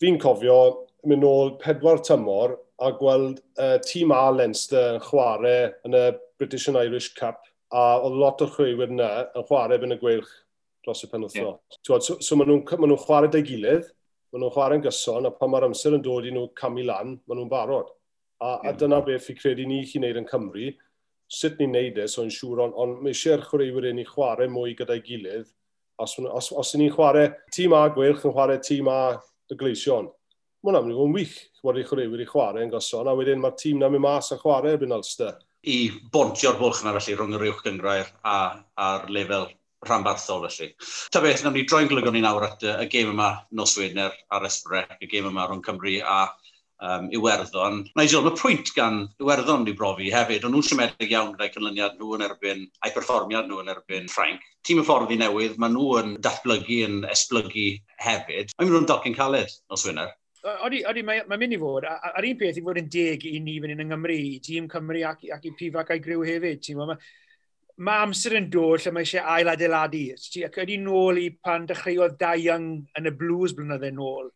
fi'n cofio mynd nôl pedwar tymor a gweld uh, tîm A Leinster yn chwarae yn y British and Irish Cup a oedd lot o chweiwyr yna yn chwarae yn y gweilch dros y penwthnos. Yeah. So, so maen nhw'n ma nhw chwarae da'i gilydd, maen nhw'n chwarae'n gyson, a pan mae'r amser yn dod i nhw camu lan, maen nhw'n barod. A, yeah. a dyna beth fi credu ni chi'n neud yn Cymru, sut ni'n neud e, so yn siŵr, ond on, mae eisiau'r chwaraewyr i chwarae mwy gyda'i gilydd, os, os, os ni'n chwarae tîm A gwelch yn chwarae tîm A y gleision, mae hwnna'n mynd i fod yn wych, bod i chwaraewyr i chwarae yn goson, a wedyn mae'r tîm na'n mynd mas a chwarae erbyn Ulster i bontio'r bwlch yna felly rhwng yr uwch gyngrair a, a'r lefel rhanbarthol felly. Ta beth, nawn ni droi'n glygwn ni nawr at y, gêm yma nos Wedner ar Esbrec, y gêm yma rhwng Cymru a um, Iwerddon. Nigel, mae pwynt gan Iwerddon i brofi hefyd, ond nhw'n siomedig iawn gyda'i cynlyniad nhw yn erbyn a'i perfformiad nhw yn erbyn Ffrainc. Tîm y ffordd i newydd, mae nhw yn datblygu yn esblygu hefyd. Mae'n mynd o'n docyn caled nos Wener. Odi, odi, mae'n mynd i fod, ar un peth i fod yn deg i ni fan hyn yng Nghymru, i tîm Cymru ac, ac i pifac a'i griw hefyd. Mae ma, ma amser yn dod lle mae eisiau ail adeiladu. Ac ydy nôl i pan dechreuodd da young yn y blues blynyddoedd nôl.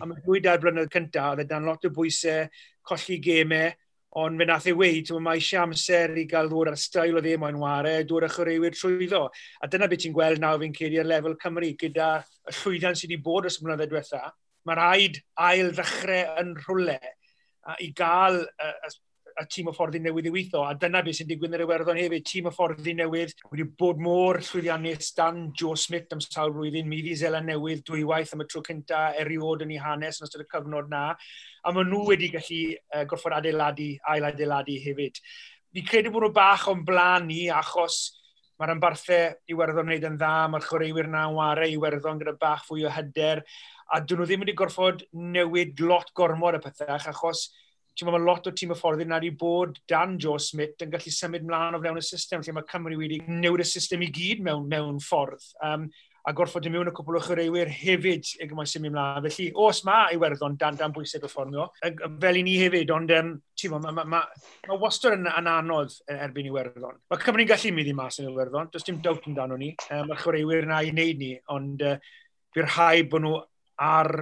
A mae dwy dair blynedd cyntaf, oedd e dan lot o bwysau, colli gemau, ond fe nath ei weid, mae eisiau amser i gael ddod ar stael o ddim o'n ware, dod â chwaraewyr trwyddo. A dyna beth ti'n gweld nawr fi'n cedi ar lefel Cymru, gyda y llwyddiant sydd wedi bod os mlynedd diwethaf, mae rhaid ail ddechrau yn rhywle i gael y, y, y tîm o fforddi newydd i weithio, a dyna beth sy'n digwydd yn yr Iwerddon hefyd, tîm o fforddi newydd wedi bod môr llwyddiannus dan Joe Smith am sawl blwyddyn, mi ddi Zela newydd dwywaith am y tro cynta eriod yn ei hanes yn ystod y cyfnod na, a maen nhw wedi gallu uh, gorfod adeiladu, ail adeiladu hefyd. Fi credu bod nhw bach o'n blaen ni achos Mae'r ambarthau Iwerddon wneud yn dda, mae'r chwaraewyr na yn ware Iwerddon gyda bach fwy o hyder, a dyn nhw ddim wedi gorfod newid lot gormod y pethau, achos ti'n meddwl, mae lot o tîm y ffordd yna wedi bod dan Joe Smith yn gallu symud mlaen o fewn y system, lle mae Cymru wedi newid y system i gyd mewn, mewn ffordd. Um, a gorfod i mewn y cwbl o chwaraewyr hefyd i gymaint sy'n mynd mlaen. Felly, os mae Iwerddon dan dan bwysau performio, fel i ni hefyd, ond um, ti'n mae ma, ma, ma wastad yn, yn anodd e- erbyn Iwerddon. Mae Cymru'n gallu mynd i mas yn Iwerddon, does dim dawt amdano ni, mae'r um, chwaraewyr yna i wneud ni, ond uh, bydd rhai bod nhw ar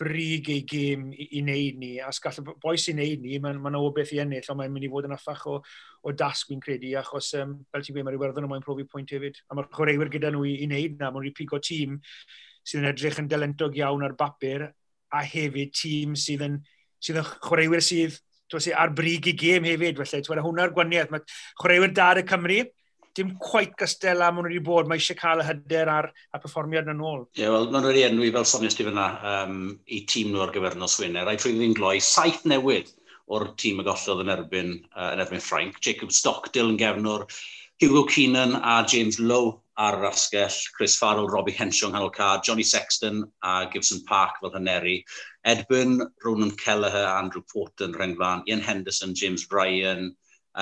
brig ei gêm i, i wneud ni, a sgall y boes i wneud ni, mae'n ma, ma o beth i ennill, ond mae'n mynd i fod yn affach o, o dasg fi'n credu, achos um, fel ti'n gweud, mae'r iwerddon nhw mae'n profi pwynt hefyd, a mae'r chwaraewyr gyda nhw i, i wneud na, mae'n pigo tîm sydd yn edrych yn delentog iawn ar bapur, a hefyd tîm sydd yn, sydd yn chwaraewyr sydd, ar brig i gêm hefyd, felly, hwnna'r gwaniaeth, mae chwaraewyr dad y Cymru, dim quite gystel am nhw wedi bod, mae eisiau cael y hyder ar, ar perfformiad yn ôl. Ie, yeah, wel, maen nhw wedi enwi fel sonio di fyna um, i tîm nhw ar gyfer nos Wener. Rhaid rwy'n ddyn gloi, saith newid o'r tîm y gollodd yn erbyn, uh, yn erbyn Frank. Jacob Stock, yn gefnwr, Hugo Keenan a James Lowe ar yr asgell, Chris Farrell, Robbie Henshaw yng nghanol car, Johnny Sexton a Gibson Park fel hyneri, Edwin, Ronan Kelleher, Andrew Porton, Renfan, Ian Henderson, James Bryan,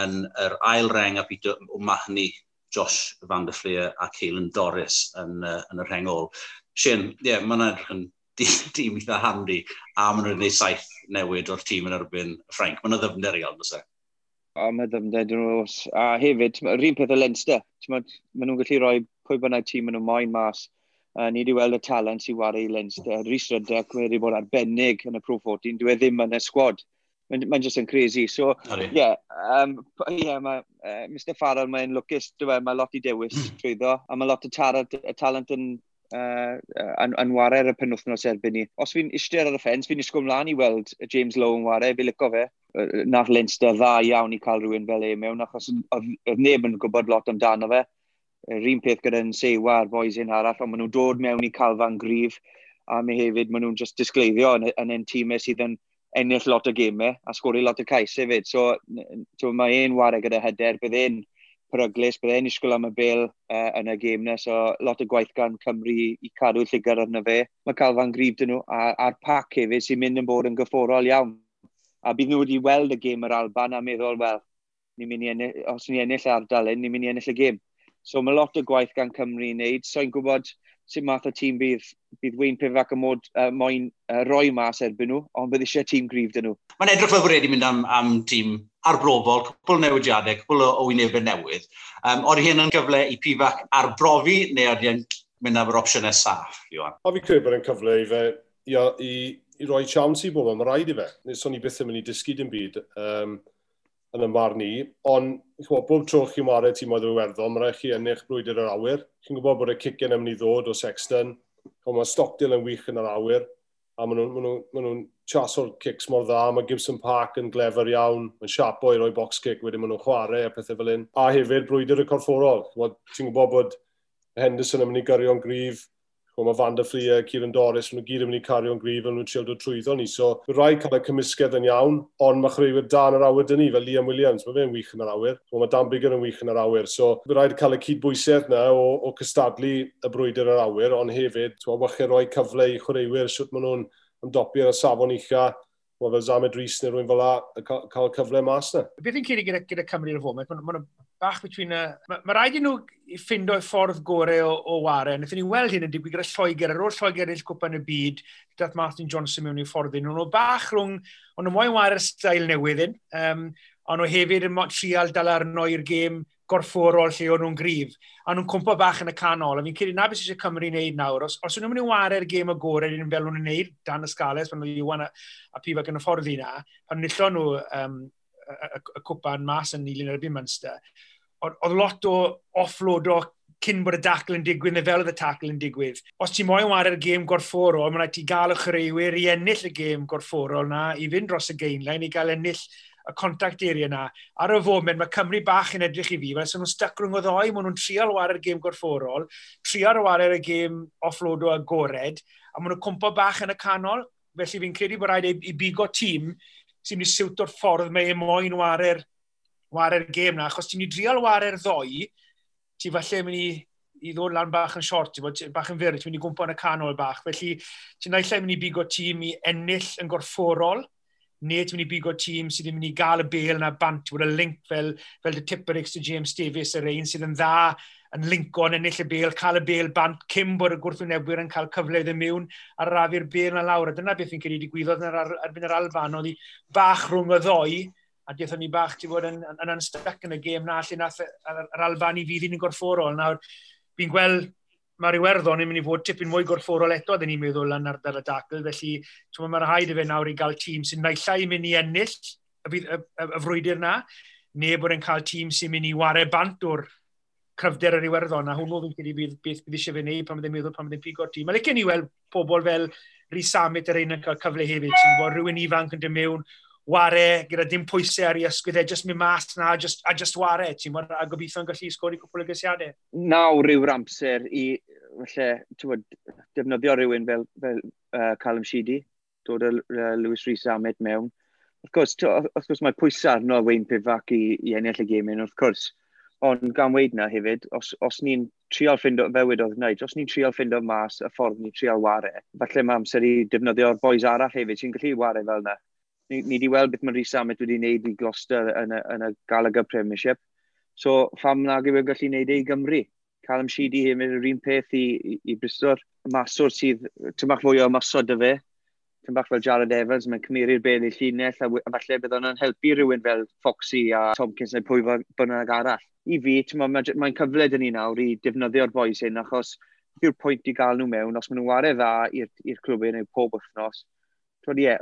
yn yr ail reng a Peter O'Mahony, Josh Van der Fleer a Caelan Doris yn, uh, yn y rheng ôl. Shane, ie, yeah, mae'n edrych yn dîm eitha handi a maen nhw'n gwneud saith newid o'r tîm yn erbyn Frank. Mae'n ddyfnder i gael, fysa. O, mae'n ddyfnder, dyn nhw. A hefyd, yr un peth o Leinster, maen nhw'n gallu rhoi pwy bynnag tîm yn nhw'n moyn mas. Uh, ni wedi weld y talent sy'n wario i Leinster. Rhys Rydec wedi bod arbennig yn y Pro 14. Dwi e ddim yn y sgwad. Mae'n ma just yn crazy. So, ie, yeah, um, yeah, ma, uh, Mr Farrell mae'n lwcus, dwi'n e, mae lot i dewis mm. trwyddo, a mae lot o tarad, y talent yn uh, yn, yn ware ar y penwthnos erbyn ni. Os fi'n eistedd ar y ffens, fi'n isgwyl mlaen i weld James Lowe yn ware, fi'n lyco fe. Nath Leinster dda iawn i cael rhywun fel e mewn, achos oedd neb yn gwybod lot amdano fe. Yr un peth gyda'n Sewa a'r boys un arall, ond maen nhw'n dod mewn i calfan grif, a mi hefyd maen nhw'n just disgleiddio yn, yn, ein tîmau sydd yn, ennill lot o gemau a sgori lot o cais hefyd. So, so mae ein wario gyda hyder, bydd ein peryglis, bydd ein isgwyl am y bel uh, yn y gêm na. So, lot o gwaith gan Cymru i cadw lligar arno fe. Mae Calfan Grif dyn nhw a, a'r pac hefyd sy'n mynd yn bod yn gyfforol iawn. A bydd nhw wedi weld y gêm yr Alban a meddwl, wel, ni mynd i ennill, os ni'n ennill ardal, ni'n mynd i ennill y gêm. So mae lot o gwaith gan Cymru i wneud. So i'n gwybod, sut math o tîm bydd, bydd Wayne Pivac yn mod uh, moyn uh, roi mas erbyn nhw, ond bydd eisiau tîm grif dyn nhw. Mae'n edrych fel bod wedi mynd am, am tîm arbrofol, cwpl newidiadau, cwpl o, o wynebau newydd. Um, o'r hyn yn gyfle i Pivac arbrofi, neu o'r hyn mynd am yr opsiynau saff, Iwan? O, fi credu bod yn cyfle i fe i, i, i roi chance i bobl, mae rhaid i fe. Nes o'n i byth yn mynd i dysgu dim byd um, yn y marn i, ond chwa, bob tro chi'n wario tîm oedd Iwerddon, mae rhaid chi ennill brwydr yr awyr. Chi'n gwybod bod y cicen yn mynd i ddod o Sexton. Mae Stockdale yn wych yn yr awyr. A maen nhw'n nhw, nhw, nhw chas o'r cics mor dda. Mae Gibson Park yn glefer iawn. Mae'n siapo i roi box kick wedyn maen nhw'n chwarae a pethau fel un. A hefyd brwydr y corfforol. Ti'n gwybod bod Henderson yn mynd i gyrio'n grif mae Van der Frie, Ciren Doris, nhw gyd yn mynd i cario'n grif, nhw'n trio dod trwyddo ni. So, mae rhaid cael y cymysgedd yn iawn, ond mae chreuwyr dan yr awyr dyn ni, fel Liam Williams, mae fe'n wych yn yr awyr, o mae Dan Bigger yn wych yn yr awyr. So, mae rhaid cael y cydbwysedd yna o, o cystadlu y brwydr yr awyr, ond hefyd, mae wachau rhoi cyfle i chwaraewyr, sut maen nhw'n ymdopi ar y safon ucha, mae fel Zamed Rhys neu rhywun fel la, cael cyfle mas na. Beth yw'n cyd gyda, gyda Cymru ar y foment? ma bach between y... Mae ma rhaid i nhw ffindio ffordd gorau o, o waren. Nethon ni weld hyn yn digwydd gyda Lloegr, ar ôl Lloegr ennill cwpan y byd, dath Martin Johnson mewn i'r ffordd nhw. Nhw bach rhwng, ond nhw moyn war y stael newydd un, um, ond nhw hefyd yn trial dal arno i'r gêm gorfforol lle o'n nhw'n grif, a nhw'n cwmpa bach yn y canol. A fi'n credu na beth sy'n Cymru wneud nawr. Os, os nhw'n mynd i wario'r gêm y gorau, ni'n fel nhw'n wneud, dan y Scales, pan nhw'n Iwan a, a Pifac gan y ffordd i pan nillon nhw um, y, y cwpan mas yn Nilyn erbyn Munster, oedd lot o offload o cyn bod y dacl yn digwydd, neu fel oedd y tacl yn digwydd. Os ti'n moyn wario y gêm gorfforol, mae'n rhaid ti gael y chreuwyr i ennill y gêm gorfforol na, i fynd dros y geinlein, i gael ennill y contact area na. Ar y foment, mae Cymru bach yn edrych i fi, fel sy'n nhw'n stuck rhwng o ddoi, maen nhw'n trial wario'r gêm gorfforol, trial wario'r gêm offload o agored, a maen nhw'n cwmpo bach yn y canol, felly fi'n credu bod rhaid i bigo tîm sy'n mynd i siwto'r ffordd mae e moyn wario'r wario'r gêm na, achos ti'n mynd i drial wario'r ddoi, ti falle mynd i, i ddod lan bach yn short, bod, bach yn fyr, ti'n mynd i gwmpo yn y canol bach, felly ti'n naill mynd i bigo tîm i ennill yn gorfforol, neu ti'n mynd i bigo tîm sydd yn mynd i gael y bel yna bant, bod y link fel, fel y Tipperix to James Davis, yr ein sydd yn dda yn linco yn ennill y bel, cael y bel bant, cym bod y gwrthwynebwyr yn cael cyfle iddyn mewn a rafi'r bel na lawr. A dyna beth fi'n credu digwyddodd yn ar, erbyn yr Alban, oedd hi bach rhwng y ddoi, a dethon ni bach ti fod yn, yn, yn unstuck yn y gêm na, lle nath yr Alban i fydd i'n gorfforol. Nawr, fi'n gweld mae'r Iwerddon yn mynd i fod tipyn mwy gorfforol eto, dyn ni'n meddwl yn ardal y dacl, felly mae'r rhaid i fe nawr i gael tîm sy'n naillai i mynd i ennill y, y, y, y frwydr na, neu bod yn cael tîm sy'n mynd i wario bant o'r cryfder yr Iwerddon, a hwnnw ddim credu bydd beth bydd eisiau fe wneud pan byddai'n meddwl pan byddai'n pigo'r tîm. Mae'n licen i weld pobl fel Rhys Amit yr ein yn cael cyfle hefyd, sy'n bod rhywun ifanc yn dod mewn, ware gyda dim pwysau ar ei ysgwydd e, just mynd mas na, just, a just ware, ti'n mwyn, a gobeithio yn gallu sgori cwpl o gysiadau. Nawr yw'r amser i, falle, ti'n mwyn, defnyddio rhywun fel, fel uh, Callum Sheedy, dod o uh, Lewis Rhys Amit mewn. Wrth gwrs, wrth gwrs mae pwysau arno Wayne Pivac i, i ennill y gemyn, wrth gwrs, Ond gan weid na hefyd, os, os ni'n trial ffindo, fewyd wedodd wneud, os ni'n trial ffindo mas y ffordd ni'n trial ware, falle mae amser i defnyddio'r boes arall hefyd sy'n gallu ware fel yna. Ni, ni wedi weld beth mae Rhys Amet wedi wneud i Gloucester yn y, yn y Gallagher Premiership. So, pham na gyfer gallu wneud ei i Gymru? Callum Sheedy hyn yr un peth i, i, i Bristol. Maswr sydd tymach fwy o masod y fe, tymach fel Jared Evans, mae'n cymeriad bel i llinell, a, a falle bydd o'n helpu rhywun fel Foxy a Tomkins neu pwy bynnag arall i fi, mae'n ma, ma cyfle dyn ni nawr i defnyddio'r boes hyn, achos yw'r pwynt i gael nhw mewn, os maen nhw'n wario dda i'r clwbau e neu pob wythnos, Twyd, ie,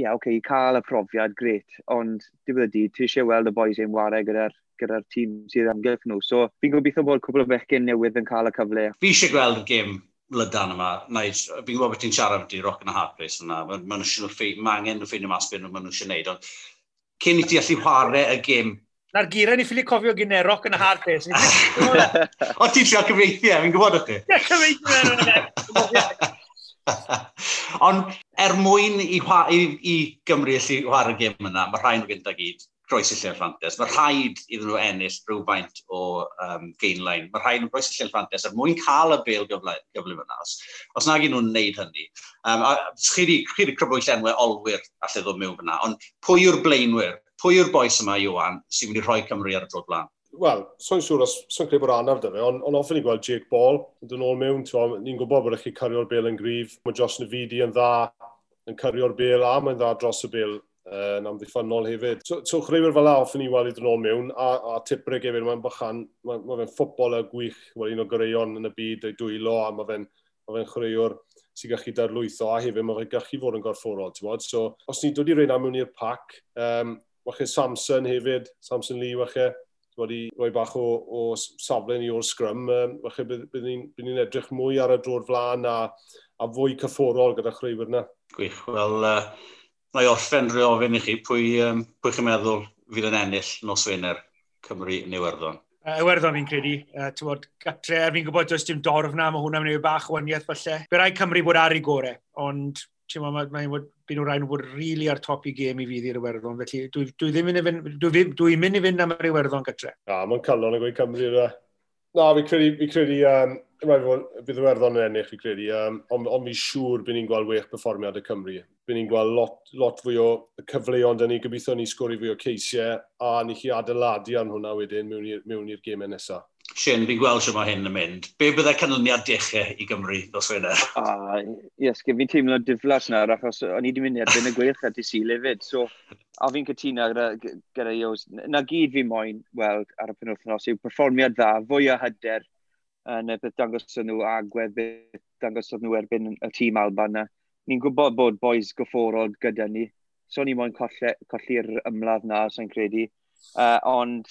ie, oce, i cael y profiad, gret, ond dim y dyd, ti eisiau weld y boes ein wario gyda'r gyda tîm sydd amgylch nhw. So, fi'n gobeithio bod cwbl o bechgyn newydd yn cael y cyfle. Fi eisiau gweld y gêm lydan yma. Fi'n gwybod beth ti'n siarad am i Rock and a Hard Race yna. Mae ma angen nhw ffeinio mas beth nhw'n nhw eisiau gwneud. Ond cyn i ti allu chwarae y gêm Na'r gyrau ni ffili cofio gyda e, roc yn y hard pace. o ti'n trio cyfreithiau, fi'n gwybod o'ch chi? Ie, cyfreithiau. Ond er mwyn i, i, i Gymru allu chwarae'r gêm yna, mae rhain o gyda gyd groes i lle'n ffantes. Mae rhaid iddyn nhw ennill rhywfaint o um, gainline. Mae rhaid nhw groes i lle'n ffantes er mwyn cael y bel gyfle, yna. Os, os nag i'n nhw'n neud hynny. Um, a chi wedi crybwyll enwau olwyr allai ddod mewn fyna, ond pwy yw'r blaenwyr? Pwy yw'r boes yma, Iwan, sy'n mynd i rhoi Cymru ar y drod blaen? Wel, so'n siŵr os so'n credu bod anaf dy fe, ond on often i gweld Jake Ball yn dyn ôl mewn, ni'n gwybod bod eich chi cyrio'r bel yn grif, mae Josh Navidi yn dda, yn cyrio'r bel a mae'n dda dros y bel uh, yn amddiffynol hefyd. So, so chreuwyr fel la often i weld i dyn ôl mewn, a, a tiprig hefyd, mae'n bychan, mae, mae fe'n ffobol a gwych, wel un o greion yn y byd, ei dwylo, a mae fe'n mae fe'n chreiwr sy'n gallu darlwytho, a hefyd mae fe'n gallu fod yn gorfforol, ti'n bod? So, os ni'n dod i reina mewn i'r pac, um, wach Samson hefyd, Samson Lee wach e, wedi rhoi bach o, o safle ni o'r sgrym. Um, wach e, bydd ni'n edrych mwy ar y drod flaen a, a fwy cyfforol gyda chreuwyr yna. Gwych, wel, uh, na i orffen rhoi ofyn i chi, pwy, um, pwy chi'n meddwl fydd yn ennill nos Wener Cymru yn Iwerddon? Uh, Iwerddon fi'n credu, uh, tywod, gatre, er fi'n gwybod does dim dorf na, mae hwnna'n mynd i bach o waniaeth falle. Byrai Cymru bod ar ei gorau, ond ma, mae byd nhw'n rhaid bod rili ar top i gêm i fydd i'r Iwerddon, felly dwi, dwi ddim yn fynd, dwi, dwi mynd i fynd am yr Iwerddon gytre. Na, mae'n calon yn gweud Cymru yna. E. Na, fi credu, fi credu um, bydd Iwerddon yn ennill, fi credu, um, ond on fi siŵr bydd ni'n gweld wych performiad y Cymru. Bydd ni'n gweld lot, lot fwy o cyfleoedd dyn ni, gobeithio ni sgori fwy o ceisiau, a ni chi adeiladu ar hwnna wedyn mewn i'r gemau nesaf. Shane, fi'n gweld sy'n ma hyn yn mynd. Be byddai canlyniad dechrau i Gymru, dos fe yna? Ah, yes, fi'n teimlo diflas na, achos o'n i wedi mynd erbyn y gweilch at i sil hefyd. So, a fi'n cytuno gyda, gyda Ios. Na gyd fi'n moyn weld ar y penwthnos yw perfformiad dda, fwy o hyder yn y beth dangos nhw agwedd, beth dangos nhw erbyn y tîm Alban na. Ni'n gwybod bod boys gyfforol gyda ni, so ni moyn colli'r ymladd na, so'n credu. Uh, ond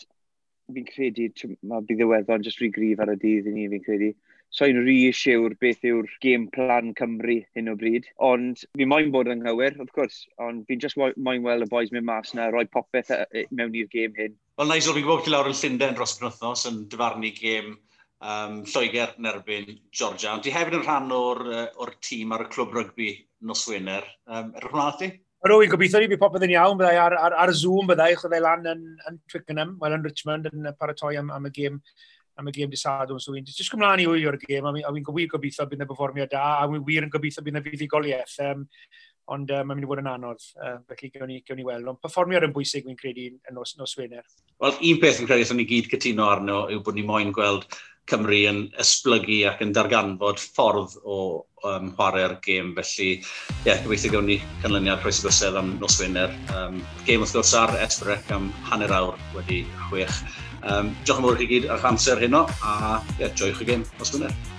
fi'n credu, mae bydd ddiweddon jyst rhy grif ar y dydd i ni, fi'n credu. So i'n rhy siwr beth yw'r game plan Cymru hyn o bryd. Ond fi moyn bod yn nghywyr, of course. Ond fi'n just moyn weld y boys mynd mas na, roi popeth mewn i'r game hyn. Wel, Nigel, fi'n gwybod bod lawr yn Llundain dros yn yn dyfarnu gêm um, Lloegr yn erbyn Georgia. Ond ti hefyd yn rhan o'r, or tîm ar y clwb rygbi nos Wener. Um, er hwnna ti? Ar ôl o'i gobeithio ni bydd popeth yn iawn, byddai ar, ar, ar Zoom byddai, chwydde lan yn, yn Twickenham, wel yn Richmond yn paratoi am, am y gêm am y gêm disadwn. So, jyst gymlaen i wy o'r gêm, a fi'n wir gobeithio bydd yna performiad da, a fi'n wir yn gobeithio bydd y fuddigoliaeth. Um, ond um, mae'n mynd i fod yn anodd, uh, felly gewn ni, gewn ni weld. Ond performiad yn bwysig, fi'n credu, yn nos, nos Wener. Wel, un peth yn credu allan ni gyd cytuno arno yw bod ni moyn gweld Cymru yn esblygu ac yn darganfod ffordd o um, chwarae'r gêm. Felly, ie, yeah, gobeithio gawn ni canlyniad croes gosedd am nos Wener. Um, gêm wrth gwrs ar Esbrec am hanner awr wedi chwech. Um, diolch yn fawr i gyd ar amser heno a ie, yeah, joiwch y gêm nos Wener.